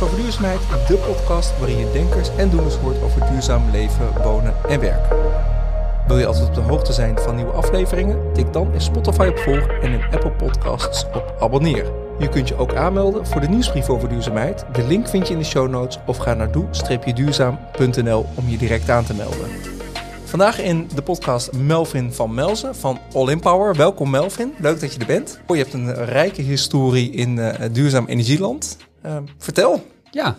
Podcast over duurzaamheid, de podcast waarin je denkers en doeners hoort over duurzaam leven, wonen en werken. Wil je altijd op de hoogte zijn van nieuwe afleveringen? Tik dan in Spotify op volg en in Apple Podcasts op abonneer. Je kunt je ook aanmelden voor de nieuwsbrief over duurzaamheid. De link vind je in de show notes of ga naar doe-duurzaam.nl om je direct aan te melden. Vandaag in de podcast Melvin van Melzen van All In Power. Welkom Melvin, leuk dat je er bent. Je hebt een rijke historie in uh, duurzaam energieland. Uh, vertel. Ja,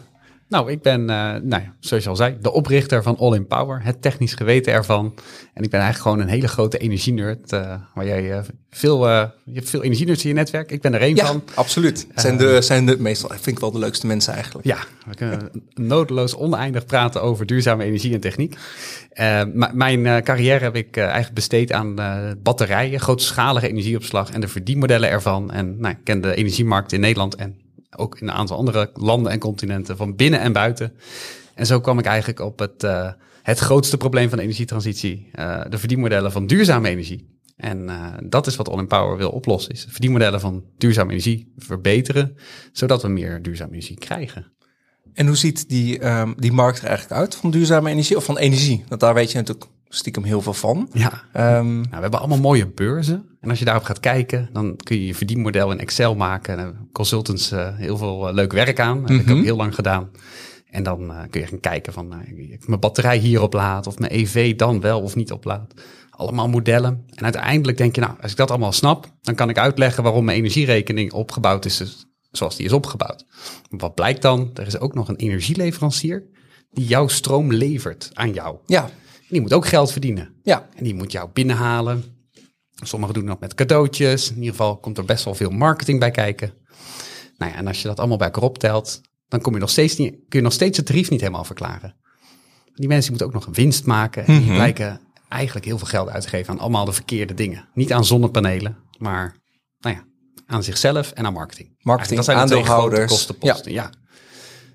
nou, ik ben, uh, nou ja, zoals je al zei, de oprichter van All in Power, het technisch geweten ervan. En ik ben eigenlijk gewoon een hele grote energie-nerd, uh, waar jij uh, veel, je hebt veel energie-nerds in je netwerk. Ik ben er één ja, van. absoluut. Zijn de, zijn de, meestal, vind ik wel de leukste mensen eigenlijk. Ja, we kunnen nodeloos oneindig praten over duurzame energie en techniek. mijn carrière heb ik eigenlijk besteed aan batterijen, grootschalige energieopslag en de verdienmodellen ervan. En nou, ik ken de energiemarkt in Nederland en ook in een aantal andere landen en continenten, van binnen en buiten. En zo kwam ik eigenlijk op het, uh, het grootste probleem van de energietransitie, uh, de verdienmodellen van duurzame energie. En uh, dat is wat All in Power wil oplossen, is verdienmodellen van duurzame energie verbeteren, zodat we meer duurzame energie krijgen. En hoe ziet die, um, die markt er eigenlijk uit van duurzame energie of van energie? Want daar weet je natuurlijk stiekem heel veel van. Ja, um, nou, we hebben allemaal mooie beurzen. En als je daarop gaat kijken, dan kun je je verdienmodel in Excel maken. En consultants uh, heel veel uh, leuk werk aan. Dat mm -hmm. heb ik ook heel lang gedaan. En dan uh, kun je gaan kijken van, ik mijn batterij hier oplaad of mijn EV dan wel of niet oplaad. Allemaal modellen. En uiteindelijk denk je, nou, als ik dat allemaal snap, dan kan ik uitleggen waarom mijn energierekening opgebouwd is dus zoals die is opgebouwd. Wat blijkt dan? Er is ook nog een energieleverancier die jouw stroom levert aan jou. Ja. Die moet ook geld verdienen. Ja. En die moet jou binnenhalen. Sommigen doen dat met cadeautjes. In ieder geval komt er best wel veel marketing bij kijken. Nou ja, en als je dat allemaal bij elkaar optelt, dan kom je nog steeds niet, kun je nog steeds het tarief niet helemaal verklaren. Die mensen moeten ook nog een winst maken. En die mm-hmm. blijken eigenlijk heel veel geld uit te geven aan allemaal de verkeerde dingen. Niet aan zonnepanelen, maar nou ja, aan zichzelf en aan marketing. Marketing, dat zijn grote kostenposten. Ja. ja.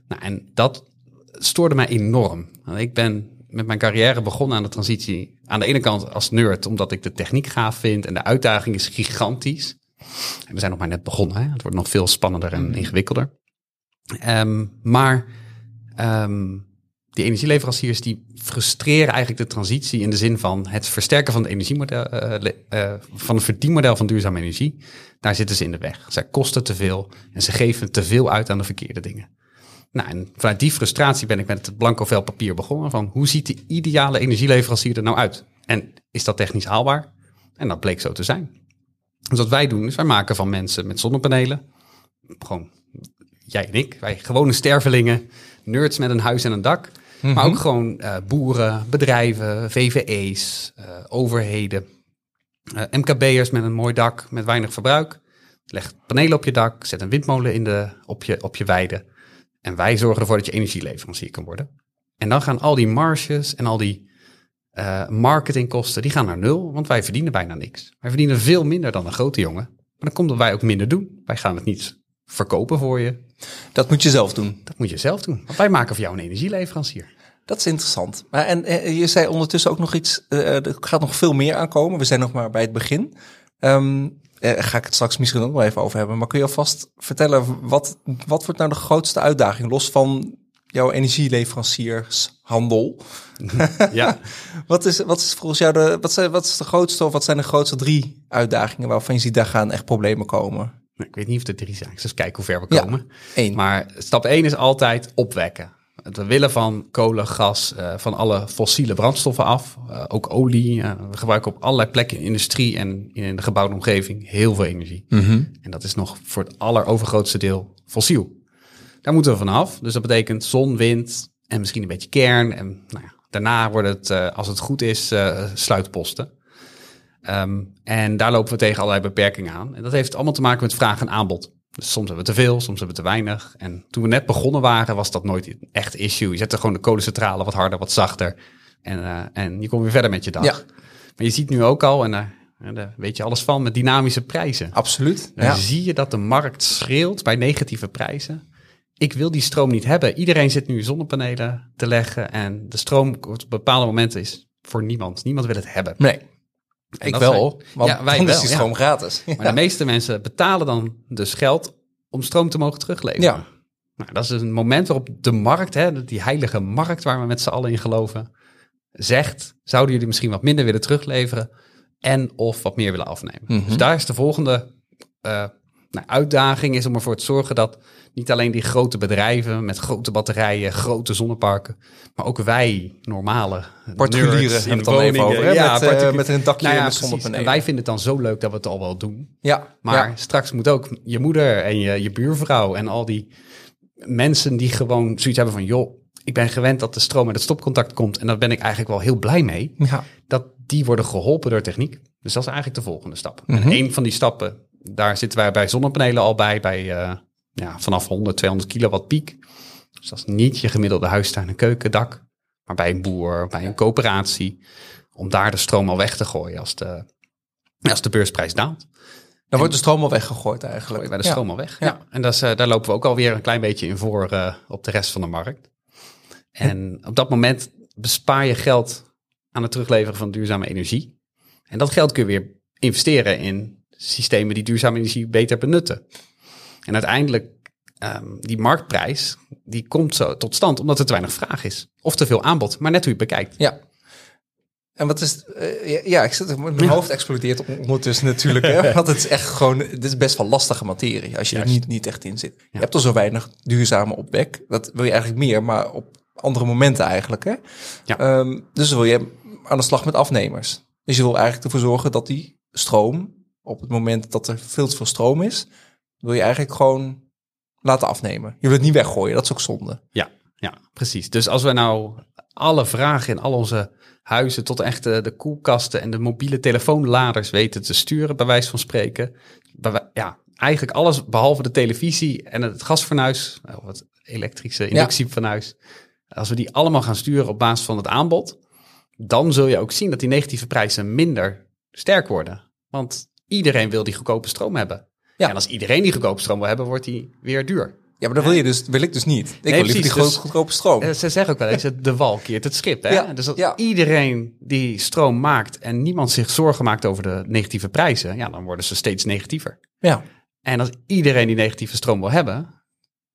Nou, en dat stoorde mij enorm. Ik ben met mijn carrière begonnen aan de transitie. Aan de ene kant als nerd, omdat ik de techniek gaaf vind en de uitdaging is gigantisch. En we zijn nog maar net begonnen, hè? het wordt nog veel spannender en ingewikkelder. Um, maar um, die energieleveranciers die frustreren eigenlijk de transitie in de zin van het versterken van het energiemodel, uh, uh, van het verdienmodel van duurzame energie. Daar zitten ze in de weg. Zij kosten te veel en ze geven te veel uit aan de verkeerde dingen. Nou, en vanuit die frustratie ben ik met het blanco vel papier begonnen. Van hoe ziet de ideale energieleverancier er nou uit? En is dat technisch haalbaar? En dat bleek zo te zijn. Dus wat wij doen, is wij maken van mensen met zonnepanelen, gewoon jij en ik, wij gewone stervelingen, nerds met een huis en een dak, maar ook gewoon uh, boeren, bedrijven, VVE's, uh, overheden, uh, MKB'ers met een mooi dak met weinig verbruik. Leg panelen op je dak, zet een windmolen in de, op, je, op je weide. En wij zorgen ervoor dat je energieleverancier kan worden. En dan gaan al die marges en al die uh, marketingkosten, die gaan naar nul, want wij verdienen bijna niks. Wij verdienen veel minder dan een grote jongen. Maar dan komt dat wij ook minder doen. Wij gaan het niet verkopen voor je. Dat moet je zelf doen. Dat moet je zelf doen. Want wij maken voor jou een energieleverancier. Dat is interessant. Maar en, en je zei ondertussen ook nog iets, uh, er gaat nog veel meer aankomen. We zijn nog maar bij het begin. Um, uh, ga ik het straks misschien ook nog even over hebben. Maar kun je alvast vertellen, wat, wat wordt nou de grootste uitdaging? Los van jouw energieleveranciershandel. Ja. wat, is, wat is volgens jou de, wat, zijn, wat is de grootste of wat zijn de grootste drie uitdagingen waarvan je ziet daar gaan echt problemen komen? Ik weet niet of er drie zijn. Eens kijken hoe ver we komen. Één. Maar stap één is altijd opwekken. Het willen van kolen, gas, uh, van alle fossiele brandstoffen af. Uh, ook olie. Uh, we gebruiken op allerlei plekken in de industrie en in de gebouwde omgeving heel veel energie. Mm-hmm. En dat is nog voor het allerovergrootste deel fossiel. Daar moeten we vanaf. Dus dat betekent zon, wind en misschien een beetje kern. En nou ja, daarna wordt het, als het goed is, sluitposten. Um, en daar lopen we tegen allerlei beperkingen aan. En dat heeft allemaal te maken met vraag en aanbod. Dus soms hebben we te veel, soms hebben we te weinig. En toen we net begonnen waren, was dat nooit een echt issue. Je zette gewoon de kolencentrale wat harder, wat zachter. En, uh, en je komt weer verder met je dag. Ja. Maar je ziet nu ook al, en daar, en daar weet je alles van, met dynamische prijzen. Absoluut. Dan ja. zie je dat de markt schreeuwt bij negatieve prijzen. Ik wil die stroom niet hebben. Iedereen zit nu zonnepanelen te leggen. En de stroom op bepaalde momenten is voor niemand. Niemand wil het hebben. Nee. Ik wel, zijn, want ja, wij wel, is ja. gratis. Maar de meeste mensen betalen dan dus geld om stroom te mogen terugleveren. Ja. Nou, dat is een moment waarop de markt, hè, die heilige markt waar we met z'n allen in geloven, zegt, zouden jullie misschien wat minder willen terugleveren en of wat meer willen afnemen. Mhm. Dus daar is de volgende eh, nou, uitdaging is om ervoor te zorgen dat niet alleen die grote bedrijven met grote batterijen, grote zonneparken, maar ook wij, normale Particulieren in het woningen. over. Hè? Ja, met, particu- met een dakje Nou ja. En zonnepanelen. wij vinden het dan zo leuk dat we het al wel doen. ja, Maar ja. straks moet ook je moeder en je, je buurvrouw en al die mensen die gewoon zoiets hebben van... joh, ik ben gewend dat de stroom uit het stopcontact komt... en daar ben ik eigenlijk wel heel blij mee. ja. Dat die worden geholpen door techniek. Dus dat is eigenlijk de volgende stap. Mhm. En een van die stappen, daar zitten wij bij zonnepanelen al bij... bij eh, ja, vanaf 100, 200 kilowatt piek. Dus dat is niet je gemiddelde huistuin- en keukendak... maar bij een boer, bij een coöperatie... om daar de stroom al weg te gooien als de, als de beursprijs daalt Dan wordt de stroom al weggegooid eigenlijk. bij de Ja. stroom al weg. Ja. Ja. En dat is, eh, daar lopen we ook alweer een klein beetje in voor eh, op de rest van de markt. En op dat moment bespaar je geld aan het terugleveren van duurzame energie. En dat geld kun je weer investeren in systemen die duurzame energie beter benutten. En uiteindelijk, ehm, die marktprijs, die komt zo tot stand omdat er te weinig vraag is. Of te veel aanbod, maar net hoe je het bekijkt. Ja. En wat is... eh, ja, ik zit, mijn hoofd explodeert ondertussen natuurlijk. Hè? Want het is echt gewoon... Dit is best wel lastige materie als je er niet, niet echt in zit. Je hebt al zo weinig duurzame opwek. Dat wil je eigenlijk meer, maar op andere momenten eigenlijk. Hè? Ja. Ehm, dus wil je aan de slag met afnemers. Dus je wil eigenlijk ervoor zorgen dat die stroom... op het moment dat er veel te veel stroom is... wil je eigenlijk gewoon laten afnemen. Je wil het niet weggooien, dat is ook zonde. Ja, ja, precies. Dus als we nou alle vragen in al onze huizen tot echt de, koelkasten en de mobiele telefoonladers weten te sturen, bij wijze van spreken. Ja, eigenlijk alles behalve de televisie en het gasfornuis, of het elektrische inductiefornuis. Als we die allemaal gaan sturen op basis van het aanbod, dan zul je ook zien dat die negatieve prijzen minder sterk worden. Want iedereen wil die goedkope stroom hebben. Ja. En als iedereen die goedkope stroom wil hebben, wordt die weer duur. Ja, maar dat wil, je dus, wil ik dus niet. Ik wil liever die Dus- goedkope stroom. Eh, Ze zeggen ook wel eens, de wal keert het schip. Hè? Ja, Dus dat ja. iedereen die stroom maakt en niemand zich zorgen maakt over de negatieve prijzen, ja, dan worden ze steeds negatiever. ja. En als iedereen die negatieve stroom wil hebben,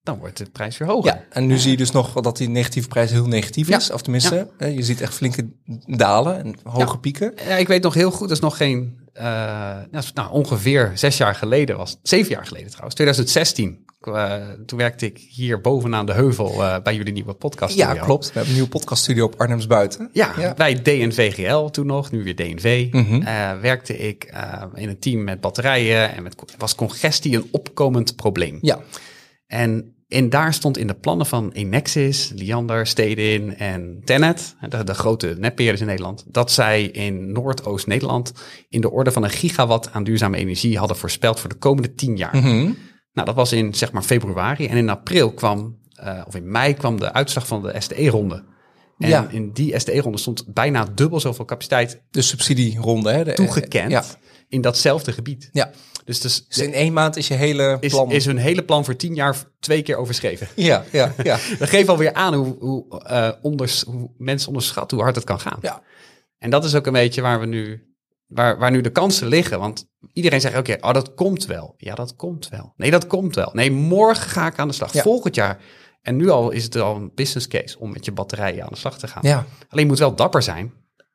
dan wordt de prijs weer hoger. Ja, en nu zie je dus nog dat die negatieve prijs heel negatief Ja. is. Of tenminste, eh, je ziet echt flinke dalen en hoge Ja. pieken. Ja, ik weet nog heel goed, dat is nog geen, eh, nou, ongeveer zes jaar geleden was, zeven jaar geleden trouwens, 2016. eh, toen werkte ik hier bovenaan de heuvel eh, bij jullie nieuwe podcast. Ja, klopt. We hebben een nieuwe podcaststudio op Arnhems Buiten. Ja, Ja. bij DNVGL toen nog, nu weer DNV, eh, werkte ik eh, in een team met batterijen en met, was congestie een opkomend probleem. Ja, En, en daar stond in de plannen van Enexis, Liander, Stedin en Tenet, de, de grote netbeheerders in Nederland, dat zij in Noordoost-Nederland in de orde van een gigawatt aan duurzame energie hadden voorspeld voor de komende tien jaar. Mhm. Nou, dat was in zeg maar februari. En in april kwam, eh, of in mei kwam de uitslag van de SDE-ronde. En Ja. in die SDE-ronde stond bijna dubbel zoveel capaciteit de subsidieronde. Hè, de, toegekend Ja, in datzelfde gebied. ja. Dus, dus Dus in één maand is je hele is, plan... is hun hele plan voor tien jaar twee keer overschreven. Ja, ja, ja. Dat geeft alweer aan hoe, hoe, eh, onders, hoe mensen onderschatten hoe hard het kan gaan. Ja. En dat is ook een beetje waar we nu, waar, waar nu de kansen liggen. Want iedereen zegt, oké, oh, dat komt wel. Ja, dat komt wel. Nee, dat komt wel. Nee, morgen ga ik aan de slag. Ja. Volgend jaar. En nu al is het al een business case om met je batterijen aan de slag te gaan. ja. Alleen je moet wel dapper zijn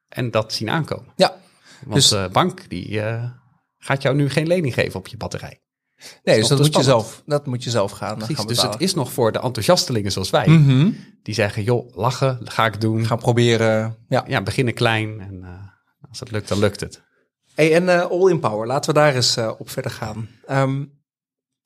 en dat zien aankomen. ja. Want Dus- de bank die eh, gaat jou nu geen lening geven op je batterij. Nee, dus dat moet, je zelf, dat moet je zelf gaan, Precies, gaan dus het is nog voor de enthousiastelingen zoals wij. Mhm. Die zeggen, joh, lachen, dat ga ik doen. Gaan proberen. Ja. Ja, beginnen klein en eh, als het lukt, dan lukt het. Hey, en eh, All in Power, laten we daar eens eh, op verder gaan. Ehm,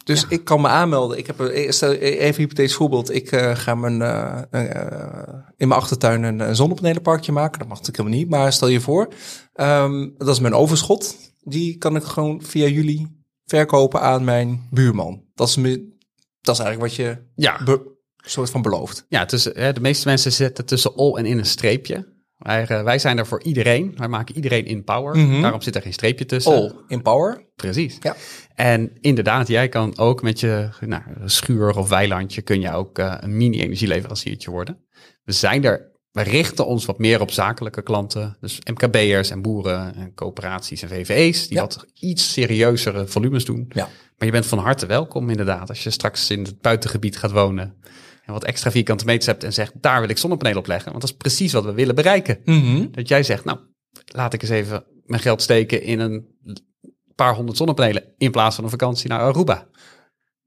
dus ik kan me aanmelden. Ik heb een, stel, even een hypothetisch voorbeeld. Ik eh, ga mijn, eh, eh, in mijn achtertuin een, een zonnepanelenparkje maken. Dat mag natuurlijk helemaal niet, maar stel je voor. ehm, dat is mijn overschot. Die kan ik gewoon via jullie verkopen aan mijn buurman. Dat is, me, dat is eigenlijk wat je Ja, soort van belooft. ja tussen, hè, de meeste mensen zetten tussen all en in een streepje. Wij, eh, wij zijn er voor iedereen. Wij maken iedereen in power. Mhm. Daarom zit er geen streepje tussen. All in Power. Precies. Ja. En inderdaad, jij kan ook met je nou, schuur of weilandje kun je ook eh, een mini-energieleveranciertje worden. We zijn er wij richten ons wat meer op zakelijke klanten. Dus MKB'ers en boeren en coöperaties en VVE's. Die Ja. wat iets serieuzere volumes doen. Ja. Maar je bent van harte welkom inderdaad. Als je straks in het buitengebied gaat wonen. En wat extra vierkante meters hebt en zegt, daar wil ik zonnepanelen op leggen. Want dat is precies wat we willen bereiken. Mhm. Dat jij zegt, nou, laat ik eens even mijn geld steken in een paar honderd zonnepanelen. In plaats van een vakantie naar Aruba.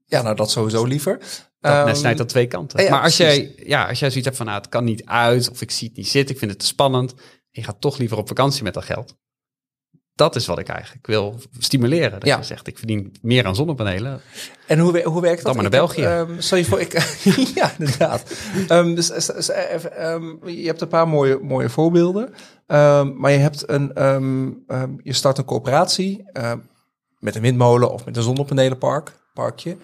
Ja, nou dat sowieso liever. Dat Ehm, snijdt aan twee kanten. ja, maar als precies. jij, ja, als jij zoiets hebt van, nou, het kan niet uit, of ik zie het niet zitten, ik vind het te spannend, en je gaat toch liever op vakantie met dat geld. Dat is wat ik eigenlijk wil stimuleren. Dat Ja. je zegt, ik verdien meer aan zonnepanelen. En hoe, hoe werkt dat? Dan maar naar heb, België. ehm, voor, ik, ja, inderdaad. Ehm, dus, dus, dus, even, ehm, je hebt een paar mooie, mooie voorbeelden. Maar je hebt een, je start een coöperatie met een windmolen of met een zonnepanelenpark, parkje.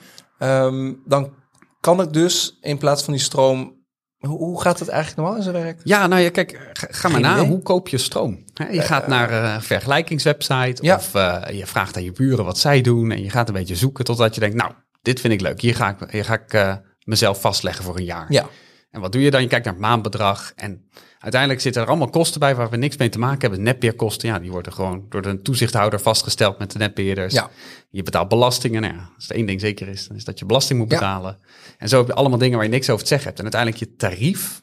Dan kan ik dus in plaats van die stroom. Hoe, gaat het eigenlijk normaal in zijn werk? Ja, nou ja, kijk, ga, ga maar na. idee. Hoe koop je stroom? Je gaat naar een vergelijkingswebsite Ja. of eh, je vraagt aan je buren wat zij doen en je gaat een beetje zoeken totdat je denkt, nou, dit vind ik leuk. Hier ga ik, hier ga ik eh, mezelf vastleggen voor een jaar. Ja, En wat doe je dan? Je kijkt naar het maandbedrag. En uiteindelijk zitten er allemaal kosten bij waar we niks mee te maken hebben. Netbeheerkosten, ja, die worden gewoon door de toezichthouder vastgesteld met de netbeheerders. Ja. Je betaalt belastingen. Nou ja, als er één ding zeker is, dan is dat je belasting moet Ja. betalen. En zo heb je allemaal dingen waar je niks over te zeggen hebt. En uiteindelijk je tarief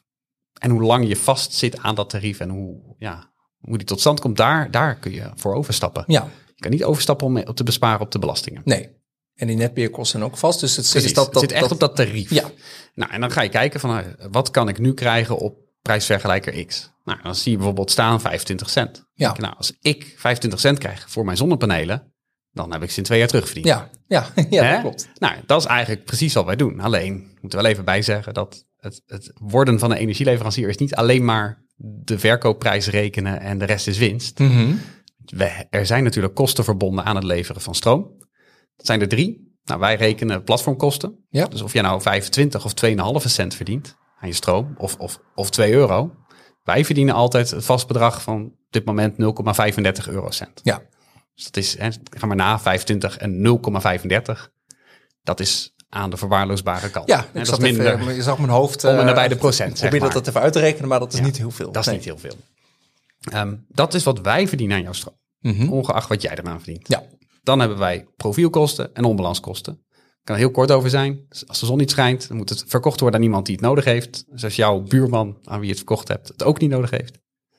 en hoe lang je vast zit aan dat tarief en hoe, ja, hoe die tot stand komt, daar, daar kun je voor overstappen. ja, Je kan niet overstappen om te besparen op de belastingen. nee. En die netbeheerkosten zijn ook vast. Dus het zit, Precies, is dat, het zit echt op dat tarief. Ja. Nou, en dan ga je kijken van, eh, wat kan ik nu krijgen op prijsvergelijker X? Nou, dan zie je bijvoorbeeld staan 25 cent. Ja. nou, als ik 25 cent krijg voor mijn zonnepanelen, dan heb ik ze in twee jaar terugverdiend. Ja, ja, ja Hè? dat klopt. Nou, dat is eigenlijk precies wat wij doen. Alleen, moeten we wel even bijzeggen dat het, het worden van een energieleverancier is niet alleen maar de verkoopprijs rekenen en de rest is winst. Mhm. We, er zijn natuurlijk kosten verbonden aan het leveren van stroom. Dat zijn er drie. Nou, wij rekenen platformkosten. Ja. Dus of jij nou 25 of 2,5 cent verdient aan je stroom, of, of, of 2 euro. Wij verdienen altijd het vast bedrag van op dit moment 0,35 eurocent. Ja. Dus dat is, hè, ga maar na, 25 en 0,35. Dat is aan de verwaarloosbare kant. Ja, ik dat zat is minder. even, je zag mijn hoofd. Om en eh, nabij de procent, zeg Probeer dat, dat even uit te rekenen, maar dat is Ja, niet heel veel. Dat is Nee. niet heel veel. Ehm, dat is wat wij verdienen aan jouw stroom. Mhm. Ongeacht wat jij eraan verdient. Ja. Dan hebben wij profielkosten en onbalanskosten. Kan er heel kort over zijn. Dus als de zon niet schijnt, dan moet het verkocht worden aan iemand die het nodig heeft. Dus als jouw buurman aan wie je het verkocht hebt, het ook niet nodig heeft.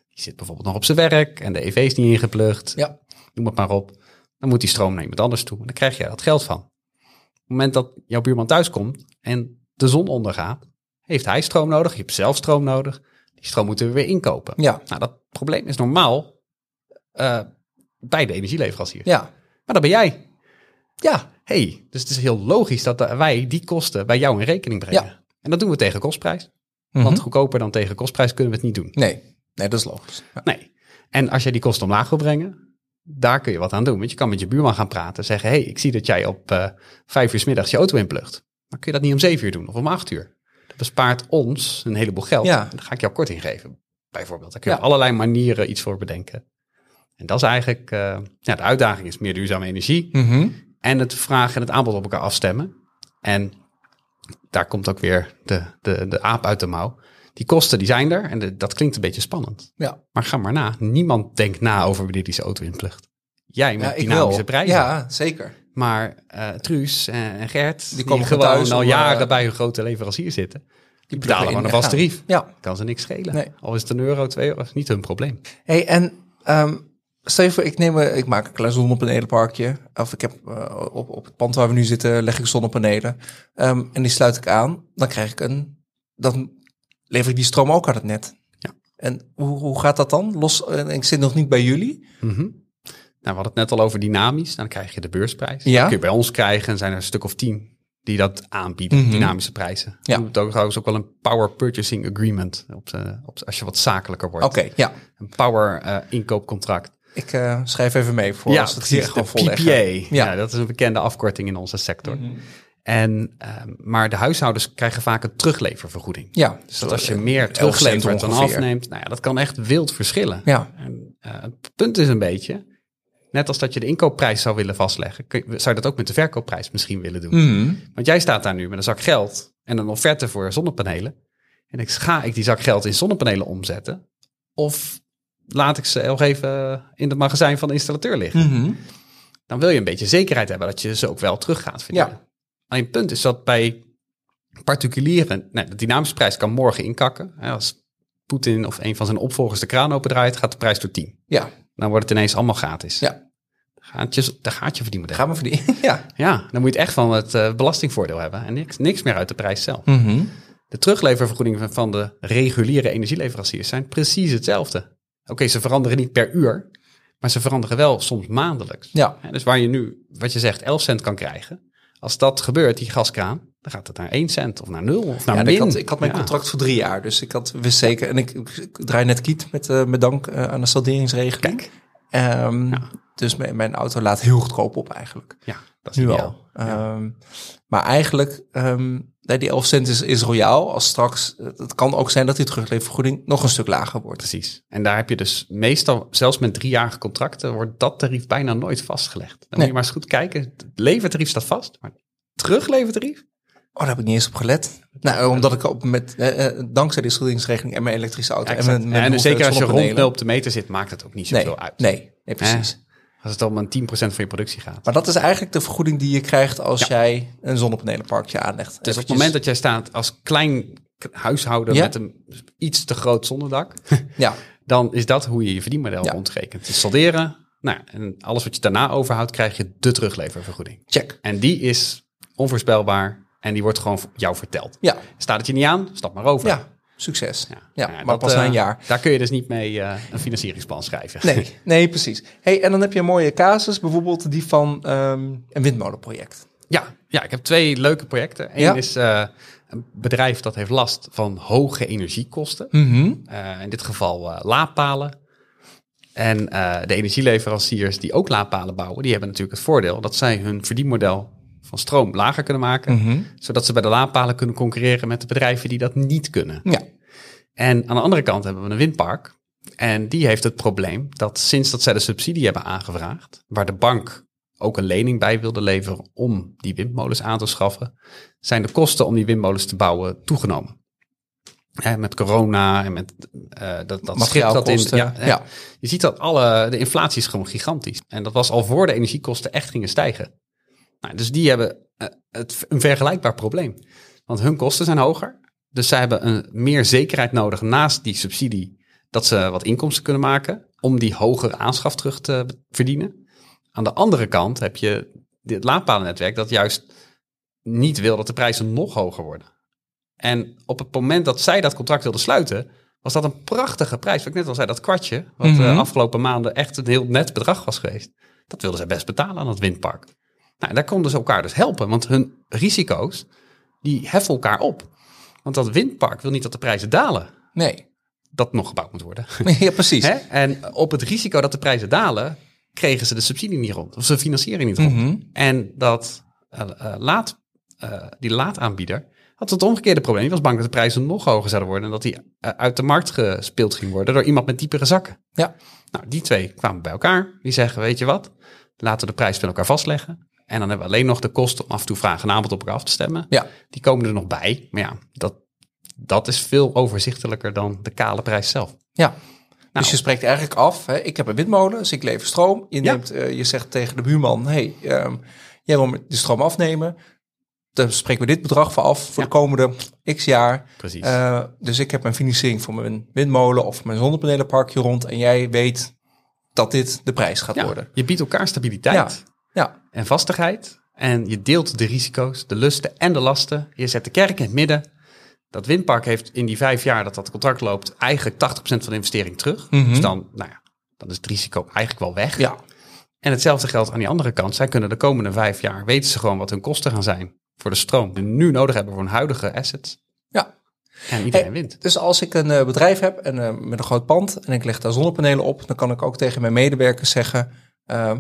Die zit bijvoorbeeld nog op zijn werk en de EV is niet ingeplucht. Ja. Noem het maar op. Dan moet die stroom naar iemand anders toe. En dan krijg je dat geld van. Op het moment dat jouw buurman thuis komt en de zon ondergaat, heeft hij stroom nodig. Je hebt zelf stroom nodig. Die stroom moeten we weer inkopen. Ja, Nou, dat probleem is normaal eh, bij de energieleverancier. ja, Maar dat ben jij. ja, hey, dus het is heel logisch dat wij die kosten bij jou in rekening brengen. Ja. En dat doen we tegen kostprijs. Mhm. Want goedkoper dan tegen kostprijs kunnen we het niet doen. Nee, nee, dat is logisch. Ja. Nee. En als jij die kosten omlaag wil brengen, daar kun je wat aan doen. Want je kan met je buurman gaan praten. Zeggen, hey, ik zie dat jij op eh vijf uur 's middags je auto inplucht. Maar kun je dat niet om zeven uur doen of om acht uur? Dat bespaart ons een heleboel geld. Ja. En dan ga ik jou korting geven, bijvoorbeeld. Daar kun je Ja. op allerlei manieren iets voor bedenken. En dat is eigenlijk, eh, ja, de uitdaging is meer duurzame energie. Mhm. En het vraag en het aanbod op elkaar afstemmen. En daar komt ook weer de, de, de aap uit de mouw. Die kosten die zijn er en de- dat klinkt een beetje spannend. Ja. Maar ga maar na. Niemand denkt na over wanneer die zijn auto inplucht. Jij met Ja, dynamische prijzen. Ja, zeker. Maar eh, Truus en, Gert, die, komen gewoon thuis al om, jaren eh, bij hun grote leverancier zitten. Die betalen gewoon een en vast tarief. Ja. Kan ze niks schelen. Nee. Al is het een euro, twee euro, is niet hun probleem. Hey, en ehm, stel je voor, ik, neem, een- ik maak een klein zonnepanelenparkje. Of ik heb eh, op, op het pand waar we nu zitten, leg ik zonnepanelen. Ehm, en die sluit ik aan. Dan krijg ik een. Dan lever ik die stroom ook aan het net. Ja. En hoe, hoe gaat dat dan? Los, en ik zit nog niet bij jullie. Mhm. Nou, we hadden het net al over dynamisch. Dan krijg je de bbeursprijs. Ja. Dat kun je bij ons krijgen. En zijn er een stuk of tien die dat aanbieden, Mhm. dynamische prijzen. Ja. Ook trouwens ook wel een power purchasing agreement op, de, op als je wat zakelijker wordt. Oké, ja. Een power eh, inkoopcontract. Ik eh, schrijf even mee voor als het hier precies, gewoon de volleggen. PPA. Ja. Ja. dat is een bekende afkorting in onze sector. Mhm. En, ehm, maar de huishoudens krijgen vaak een terugleververgoeding. Ja. Dus dat als je meer 11 teruglevert dan afneemt, nou ja, dat kan echt wild verschillen. Ja. En, eh, het punt is een beetje, net als dat je de inkoopprijs zou willen vastleggen, kun je- zou je dat ook met de verkoopprijs misschien willen doen. Mhm. Want jij staat daar nu met een zak geld en een offerte voor zonnepanelen. En ik ga ik die zak geld in zonnepanelen omzetten? Of laat ik ze nog even in het magazijn van de installateur liggen? Mhm. Dan wil je een beetje zekerheid hebben dat je ze ook wel terug gaat verdienen. Ja. Alleen het punt is dat bij particulieren, nee, de dynamische prijs kan morgen inkakken. Als Poetin of een van zijn opvolgers de kraan opendraait, gaat de prijs door 10. Ja, Dan wordt het ineens allemaal gratis. ja. Gaat je, daar gaat je verdienmodel. Gaan we verdienen. ja. Ja, dan moet je het echt van het eh, belastingvoordeel hebben en niks, niks meer uit de prijs zelf. Mhm. De terugleververgoedingen van de reguliere energieleveranciers zijn precies hetzelfde. Oké, ze veranderen niet per uur, maar ze veranderen wel soms maandelijks. Ja. Hè, Dus waar je nu, wat je zegt, 11 cent kan krijgen. Als dat gebeurt, die gaskraan, dan gaat het naar 1 cent of naar 0 of naar Ja, en min. ik, had, ik had mijn Ja, contract voor drie jaar, dus ik had wist zeker. En ik, ik draai net kiet met, eh met dank eh, aan de salderingsregeling. Kijk, Ehm, Dus mijn, mijn auto laat heel goedkoop op eigenlijk. ja, dat is Nu ideaal. al. Ehm, Maar eigenlijk, ehm, nee, die 11 cent is, is royaal. Als straks, het kan ook zijn dat die terugleververgoeding nog een stuk lager wordt. Precies. En daar heb je dus meestal, zelfs met driejarige contracten, wordt dat tarief bijna nooit vastgelegd. Dan moet je maar eens goed kijken. Het levertarief staat vast, maar teruglevertarief? Oh, daar heb ik niet eens op gelet. Nou, omdat ik op met, eh, eh, dankzij die schuldingsregeling en mijn elektrische auto. En mijn, mijn en zeker als je rond op de meter zit, maakt het ook niet Nee, zoveel uit. nee, nee, precies. Als het om een 10% van je productie gaat. Maar dat is eigenlijk de vergoeding die je krijgt als jij een zonnepanelenparkje aanlegt. Dus op het moment dat jij staat als klein huishouden Ja. met een iets te groot zonnedak, Ja, dan is dat hoe je je verdienmodel Ja. rondrekent. Dus solderen, nou, en alles wat je daarna overhoudt, krijg je de terugleververgoeding. check. En die is onvoorspelbaar en die wordt gewoon jou verteld. Ja, Staat het je niet aan, stap maar over. ja, succes. Ja, Nou maar pas na eh, een jaar. Daar kun je dus niet mee eh, een financieringsplan schrijven. Nee, nee, precies. Hey, en dan heb je een mooie casus, bijvoorbeeld die van ehm, een windmolenproject. Ja, ja, ik heb twee leuke projecten. Eén Ja. is eh, een bedrijf dat heeft last van hoge energiekosten. Mhm. In dit geval laadpalen. En de energieleveranciers die ook laadpalen bouwen, die hebben natuurlijk het voordeel dat zij hun verdienmodel van stroom lager kunnen maken. Mhm. Zodat ze bij de laadpalen kunnen concurreren met de bedrijven die dat niet kunnen. Ja, En aan de andere kant hebben we een windpark. En die heeft het probleem dat sinds dat zij de subsidie hebben aangevraagd, waar de bank ook een lening bij wilde leveren om die windmolens aan te schaffen, zijn de kosten om die windmolens te bouwen toegenomen. Hè, met corona en met uh, dat, dat dat in. Materiaalkosten, Ja, hè, ja. Je ziet dat alle, de inflatie is gewoon gigantisch. En dat was al voor de energiekosten echt gingen stijgen. Nou, dus die hebben uh, het, een vergelijkbaar probleem. Want hun kosten zijn hoger. Dus zij hebben een, meer zekerheid nodig naast die subsidie dat ze wat inkomsten kunnen maken om die hogere aanschaf terug te verdienen. Aan de andere kant heb je dit laadpalennetwerk dat juist niet wil dat de prijzen nog hoger worden. En op het moment dat zij dat contract wilden sluiten, was dat een prachtige prijs. Wat ik net al zei, dat kwartje, wat de mm -hmm. afgelopen maanden echt een heel net bedrag was geweest. Dat wilden zij best betalen aan het windpark. Nou, daar konden ze elkaar dus helpen, want hun risico's, die heffen elkaar op. Want dat windpark wil niet dat de prijzen dalen. Nee. Dat nog gebouwd moet worden. Ja, precies. Hè? En op het risico dat de prijzen dalen, kregen ze de subsidie niet rond. Of ze financieren niet rond. Mhm. Mm -hmm. En dat uh, uh, laat, uh, die laadaanbieder had het omgekeerde probleem. Die was bang dat de prijzen nog hoger zouden worden. En dat die uit de markt gespeeld ging worden door iemand met diepere zakken. Ja. Nou, die twee kwamen bij elkaar. Die zeggen, weet je wat, laten we de prijs van elkaar vastleggen. En dan hebben we alleen nog de kosten om af en toe vragen en aanbod op elkaar af te stemmen. Ja. Die komen er nog bij. Maar ja, dat, dat is veel overzichtelijker dan de kale prijs zelf. Ja. Nou. Dus je spreekt eigenlijk af, hè, ik heb een windmolen, dus ik lever stroom. Je, Ja. neemt, uh, je zegt tegen de buurman, hey, um, jij wil de stroom afnemen. Dan spreken we dit bedrag voor af voor Ja. de komende x jaar. Precies. Uh, dus ik heb een financiering voor mijn windmolen of mijn zonnepanelenparkje rond. En jij weet dat dit de prijs gaat ja, worden. Je biedt elkaar stabiliteit Ja. En vastigheid. En je deelt de risico's, de lusten en de lasten. Je zet de kerk in het midden. Dat windpark heeft in die vijf jaar dat dat contract loopt... eigenlijk 80% van de investering terug. Mhm. Dus dan, nou ja, dan is het risico eigenlijk wel weg. Ja. En hetzelfde geldt aan die andere kant. Zij kunnen de komende vijf jaar, weten ze gewoon wat hun kosten gaan zijn... voor de stroom die nu nodig hebben voor hun huidige assets. Ja. En iedereen Hey, wint. Dus als ik een uh, bedrijf heb en, uh, met een groot pand en ik leg daar zonnepanelen op, dan kan ik ook tegen mijn medewerkers zeggen: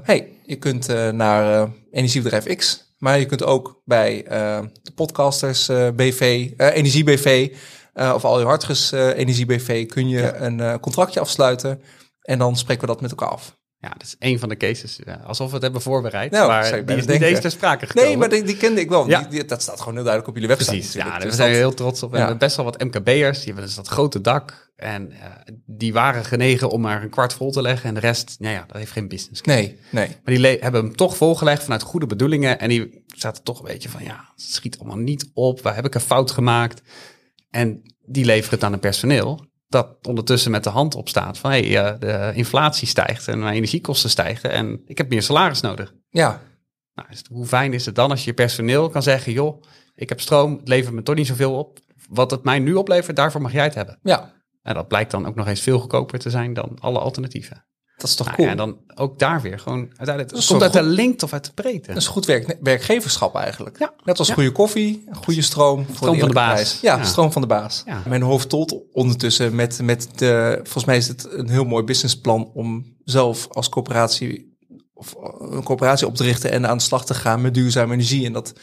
hey, je kunt uh, naar energiebedrijf X, maar je kunt ook bij uh, de podcasters BV, Energie BV of al je hartges Energie BV kun je ja. een contractje afsluiten en dan spreken we dat met elkaar af. Ja, dat is een van de cases. Ja, alsof we het hebben voorbereid. Nou, maar die is niet eens ter sprake gekomen. Nee, maar die, die kende ik wel. Ja. Die, die- dat staat gewoon heel duidelijk op jullie website. Precies, ja, daar Dus zijn we dat- heel trots op. We Ja. hebben best wel wat MKB'ers, die hebben dus dat grote dak. En eh, die waren genegen om maar een kwart vol te leggen. En de rest, nou ja, dat heeft geen business. Nee, nee. Maar die hebben hem toch volgelegd vanuit goede bedoelingen. En die zaten toch een beetje van, ja, het schiet allemaal niet op. Waar heb ik een fout gemaakt? En die leveren het aan het personeel. Dat ondertussen met de hand op staat van, hé, hey, eh, de inflatie stijgt en mijn energiekosten stijgen. En ik heb meer salaris nodig. Ja, Nou, hoe fijn is het dan als je personeel kan zeggen, joh, ik heb stroom, het levert me toch niet zoveel op. Wat het mij nu oplevert, daarvoor mag jij het hebben. ja. En dat blijkt dan ook nog eens veel goedkoper te zijn dan alle alternatieven. Dat is toch Nou cool. ja, en dan ook daar weer gewoon uiteindelijk. Het komt uit de lengte of uit de breedte. Dat is goed werk, werkgeverschap eigenlijk. Ja. Net als Ja. goede koffie, goede stroom. voor Stroom een van de baas. prijs. Ja, Ja. stroom van de baas. Mijn hoofd tolt ondertussen met, met de... Volgens mij is het een heel mooi businessplan om zelf als coöperatie... of een coöperatie op te richten en aan de slag te gaan met duurzame energie. En dat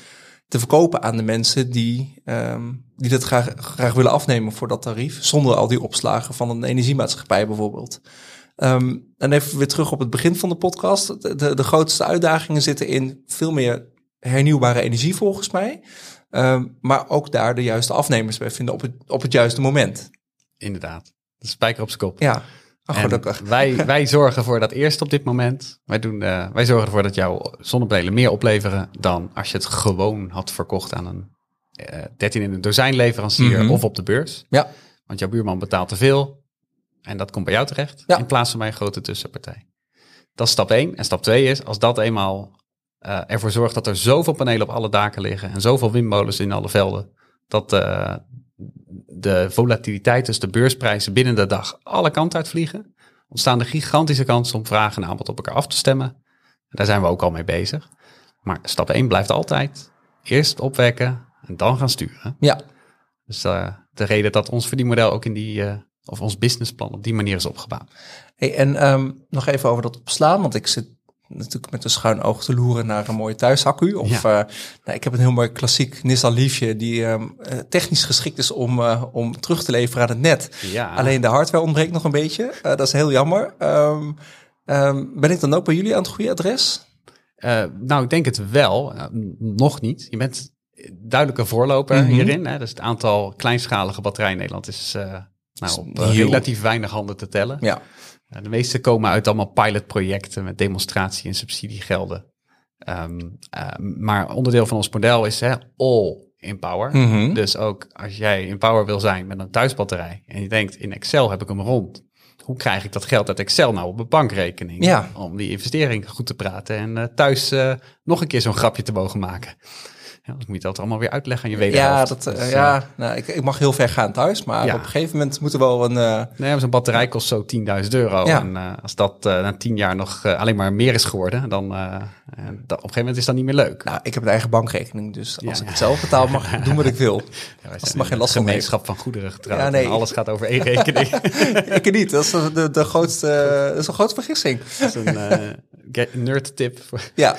te verkopen aan de mensen die, ehm, die dat graag, graag willen afnemen voor dat tarief. Zonder al die opslagen van een energiemaatschappij bijvoorbeeld. Ehm, en even weer terug op het begin van de podcast. De, de, de grootste uitdagingen zitten in veel meer hernieuwbare energie volgens mij. Ehm, maar ook daar de juiste afnemers bij vinden op het, op het juiste moment. Inderdaad. De spijker op zijn kop. Ja, En gelukkig. wij, wij zorgen voor dat eerst op dit moment. Wij, doen, eh, wij zorgen ervoor dat jouw zonnepanelen meer opleveren dan als je het gewoon had verkocht aan een eh 13 in een dozijn leverancier Mhm. of op de beurs. Ja, Want jouw buurman betaalt te veel en dat komt bij jou terecht Ja. in plaats van bij een grote tussenpartij. Dat is stap 1. En stap 2 is, als dat eenmaal eh, ervoor zorgt dat er zoveel panelen op alle daken liggen en zoveel windmolens in alle velden, dat eh, de volatiliteit, dus de beursprijzen binnen de dag alle kanten uitvliegen, ontstaan er gigantische kansen om vraag en aanbod op elkaar af te stemmen. Daar zijn we ook al mee bezig. Maar stap 1 blijft altijd eerst opwekken en dan gaan sturen. ja. Dus eh, de reden dat ons verdienmodel ook in die, of ons businessplan op die manier is opgebouwd. Hey, en ehm, nog even over dat opslaan, want ik zit natuurlijk met een schuin oog te loeren naar een mooie thuisaccu. Of Ja. eh, nou, ik heb een heel mooi klassiek Nissan Leafje die ehm, eh, technisch geschikt is om, eh, om terug te leveren aan het net. Ja, Alleen de hardware ontbreekt nog een beetje. Dat is heel jammer. Ehm, ben ik dan ook bij jullie aan het goede adres? Nou, ik denk het wel. Nog niet. Je bent duidelijke voorloper Mhm. hierin. Hè? Dus het aantal kleinschalige batterijen in Nederland is nou, op eh, heel- relatief weinig handen te tellen. Ja. Eh, de meeste komen uit allemaal pilotprojecten met demonstratie- en subsidiegelden. Ehm, eh, maar onderdeel van ons model is hè, all in power. Mhm. Dus ook als jij in power wil zijn met een thuisbatterij en je denkt in Excel heb ik hem rond. Hoe krijg ik dat geld uit Excel nou op mijn bankrekening? Ja. Om die investering goed te praten en thuis nog een keer zo'n grapje te mogen maken. Ja, dan moet je dat allemaal weer uitleggen aan je Ja, wederhelft. dat, eh, Dus, eh, ja nou, ik, ik mag heel ver gaan thuis, maar Ja. op een gegeven moment moet er wel een... eh, Nee, zo'n batterij kost zo 10.000 euro. Ja. En eh, als dat eh, na 10 jaar nog eh, alleen maar meer is geworden, dan eh, eh, dat, op een gegeven moment is dat niet meer leuk. nou, ik heb een eigen bankrekening, dus als Ja, ik ja. het zelf betaal, mag ik doen wat ik wil. Ja, er zijn maar geen een last van gemeenschap van goederen getrouwd. Ja, nee. En alles gaat over één rekening. ik niet, dat is de, de, grootste, dat is een grote vergissing. dat is een eh, nerd tip. Ja,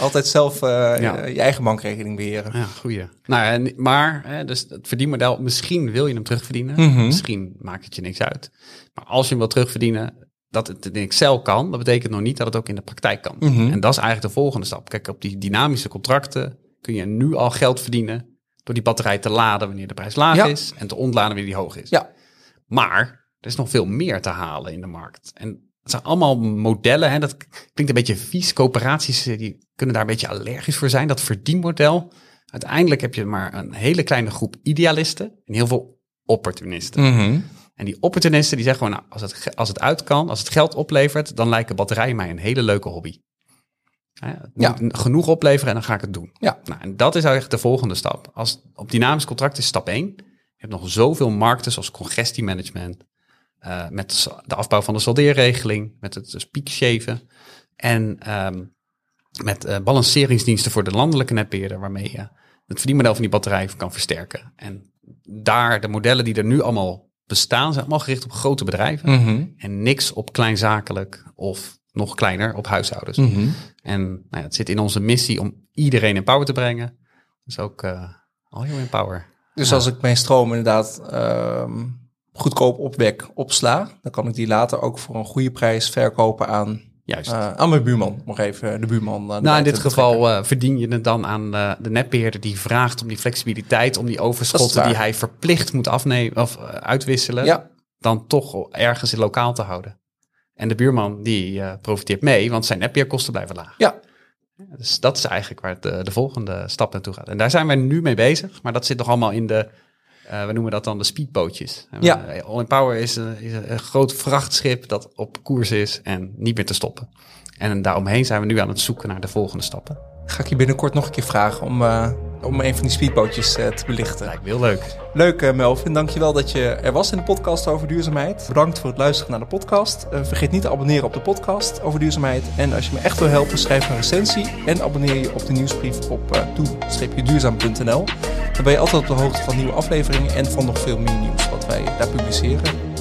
altijd zelf eh, Ja. je eigen bankrekening beheren. Ja, goeie. Nou, en, maar, hè, dus het verdienmodel, misschien wil je hem terugverdienen. Mhm. Misschien maakt het je niks uit. Maar als je hem wil terugverdienen, dat het in Excel kan, dat betekent nog niet dat het ook in de praktijk kan. Mhm. En dat is eigenlijk de volgende stap. Kijk, op die dynamische contracten kun je nu al geld verdienen door die batterij te laden wanneer de prijs laag Ja. is en te ontladen wanneer die hoog is. Ja. Maar er is nog veel meer te halen in de markt. En het zijn allemaal modellen. Hè, dat klinkt een beetje vies. Coöperaties eh, die kunnen daar een beetje allergisch voor zijn. Dat verdienmodel. Uiteindelijk heb je maar een hele kleine groep idealisten en heel veel opportunisten. Mhm. En die opportunisten die zeggen gewoon, nou, als het, als het uit kan, als het geld oplevert, dan lijken batterijen mij een hele leuke hobby. Hè, het Ja. genoeg opleveren en dan ga ik het doen. Ja. Nou, en dat is eigenlijk de volgende stap. Als op dynamisch contract is stap 1. Je hebt nog zoveel markten zoals congestiemanagement, eh met de afbouw van de saldeerregeling, met het dus piekshaven en ehm, met eh, balanceringsdiensten voor de landelijke netbeheerder, waarmee je het verdienmodel van die batterij kan versterken. En daar, de modellen die er nu allemaal bestaan, zijn allemaal gericht op grote bedrijven Mhm. en niks op kleinzakelijk of nog kleiner op huishoudens. Mhm. En nou ja, het zit in onze missie om iedereen in power te brengen. Dus ook eh al heel in power. Dus als ik mijn stroom inderdaad ehm, goedkoop opwek, opsla, dan kan ik die later ook voor een goede prijs verkopen aan. Juist. Uh, aan mijn buurman, nog even de buurman. Uh, nou, in dit geval uh, verdien je het dan aan de netbeheerder die vraagt om die flexibiliteit, om die overschotten die hij verplicht moet afnemen of uitwisselen, ja. dan toch ergens in lokaal te houden. En de buurman die profiteert mee, want zijn netbeheerkosten blijven laag. Ja. Dus dat is eigenlijk waar het, de, de volgende stap naartoe gaat. En daar zijn wij nu mee bezig, maar dat zit nog allemaal in de uh, we noemen dat dan de speedbootjes. Ja. All in Power is, uh, is, een groot vrachtschip dat op koers is en niet meer te stoppen. En daaromheen zijn we nu aan het zoeken naar de volgende stappen. Ga ik je binnenkort nog een keer vragen om, uh, om een van die speedbootjes te belichten. Lijkt me heel leuk. Leuk Melvin, dankjewel dat je er was in de podcast over duurzaamheid. Bedankt voor het luisteren naar de podcast. vergeet niet te abonneren op de podcast over duurzaamheid. En als je me echt wil helpen, schrijf een recensie en abonneer je op de nieuwsbrief op toe-duurzaam.nl. Dan ben je altijd op de hoogte van nieuwe afleveringen en van nog veel meer nieuws wat wij daar publiceren.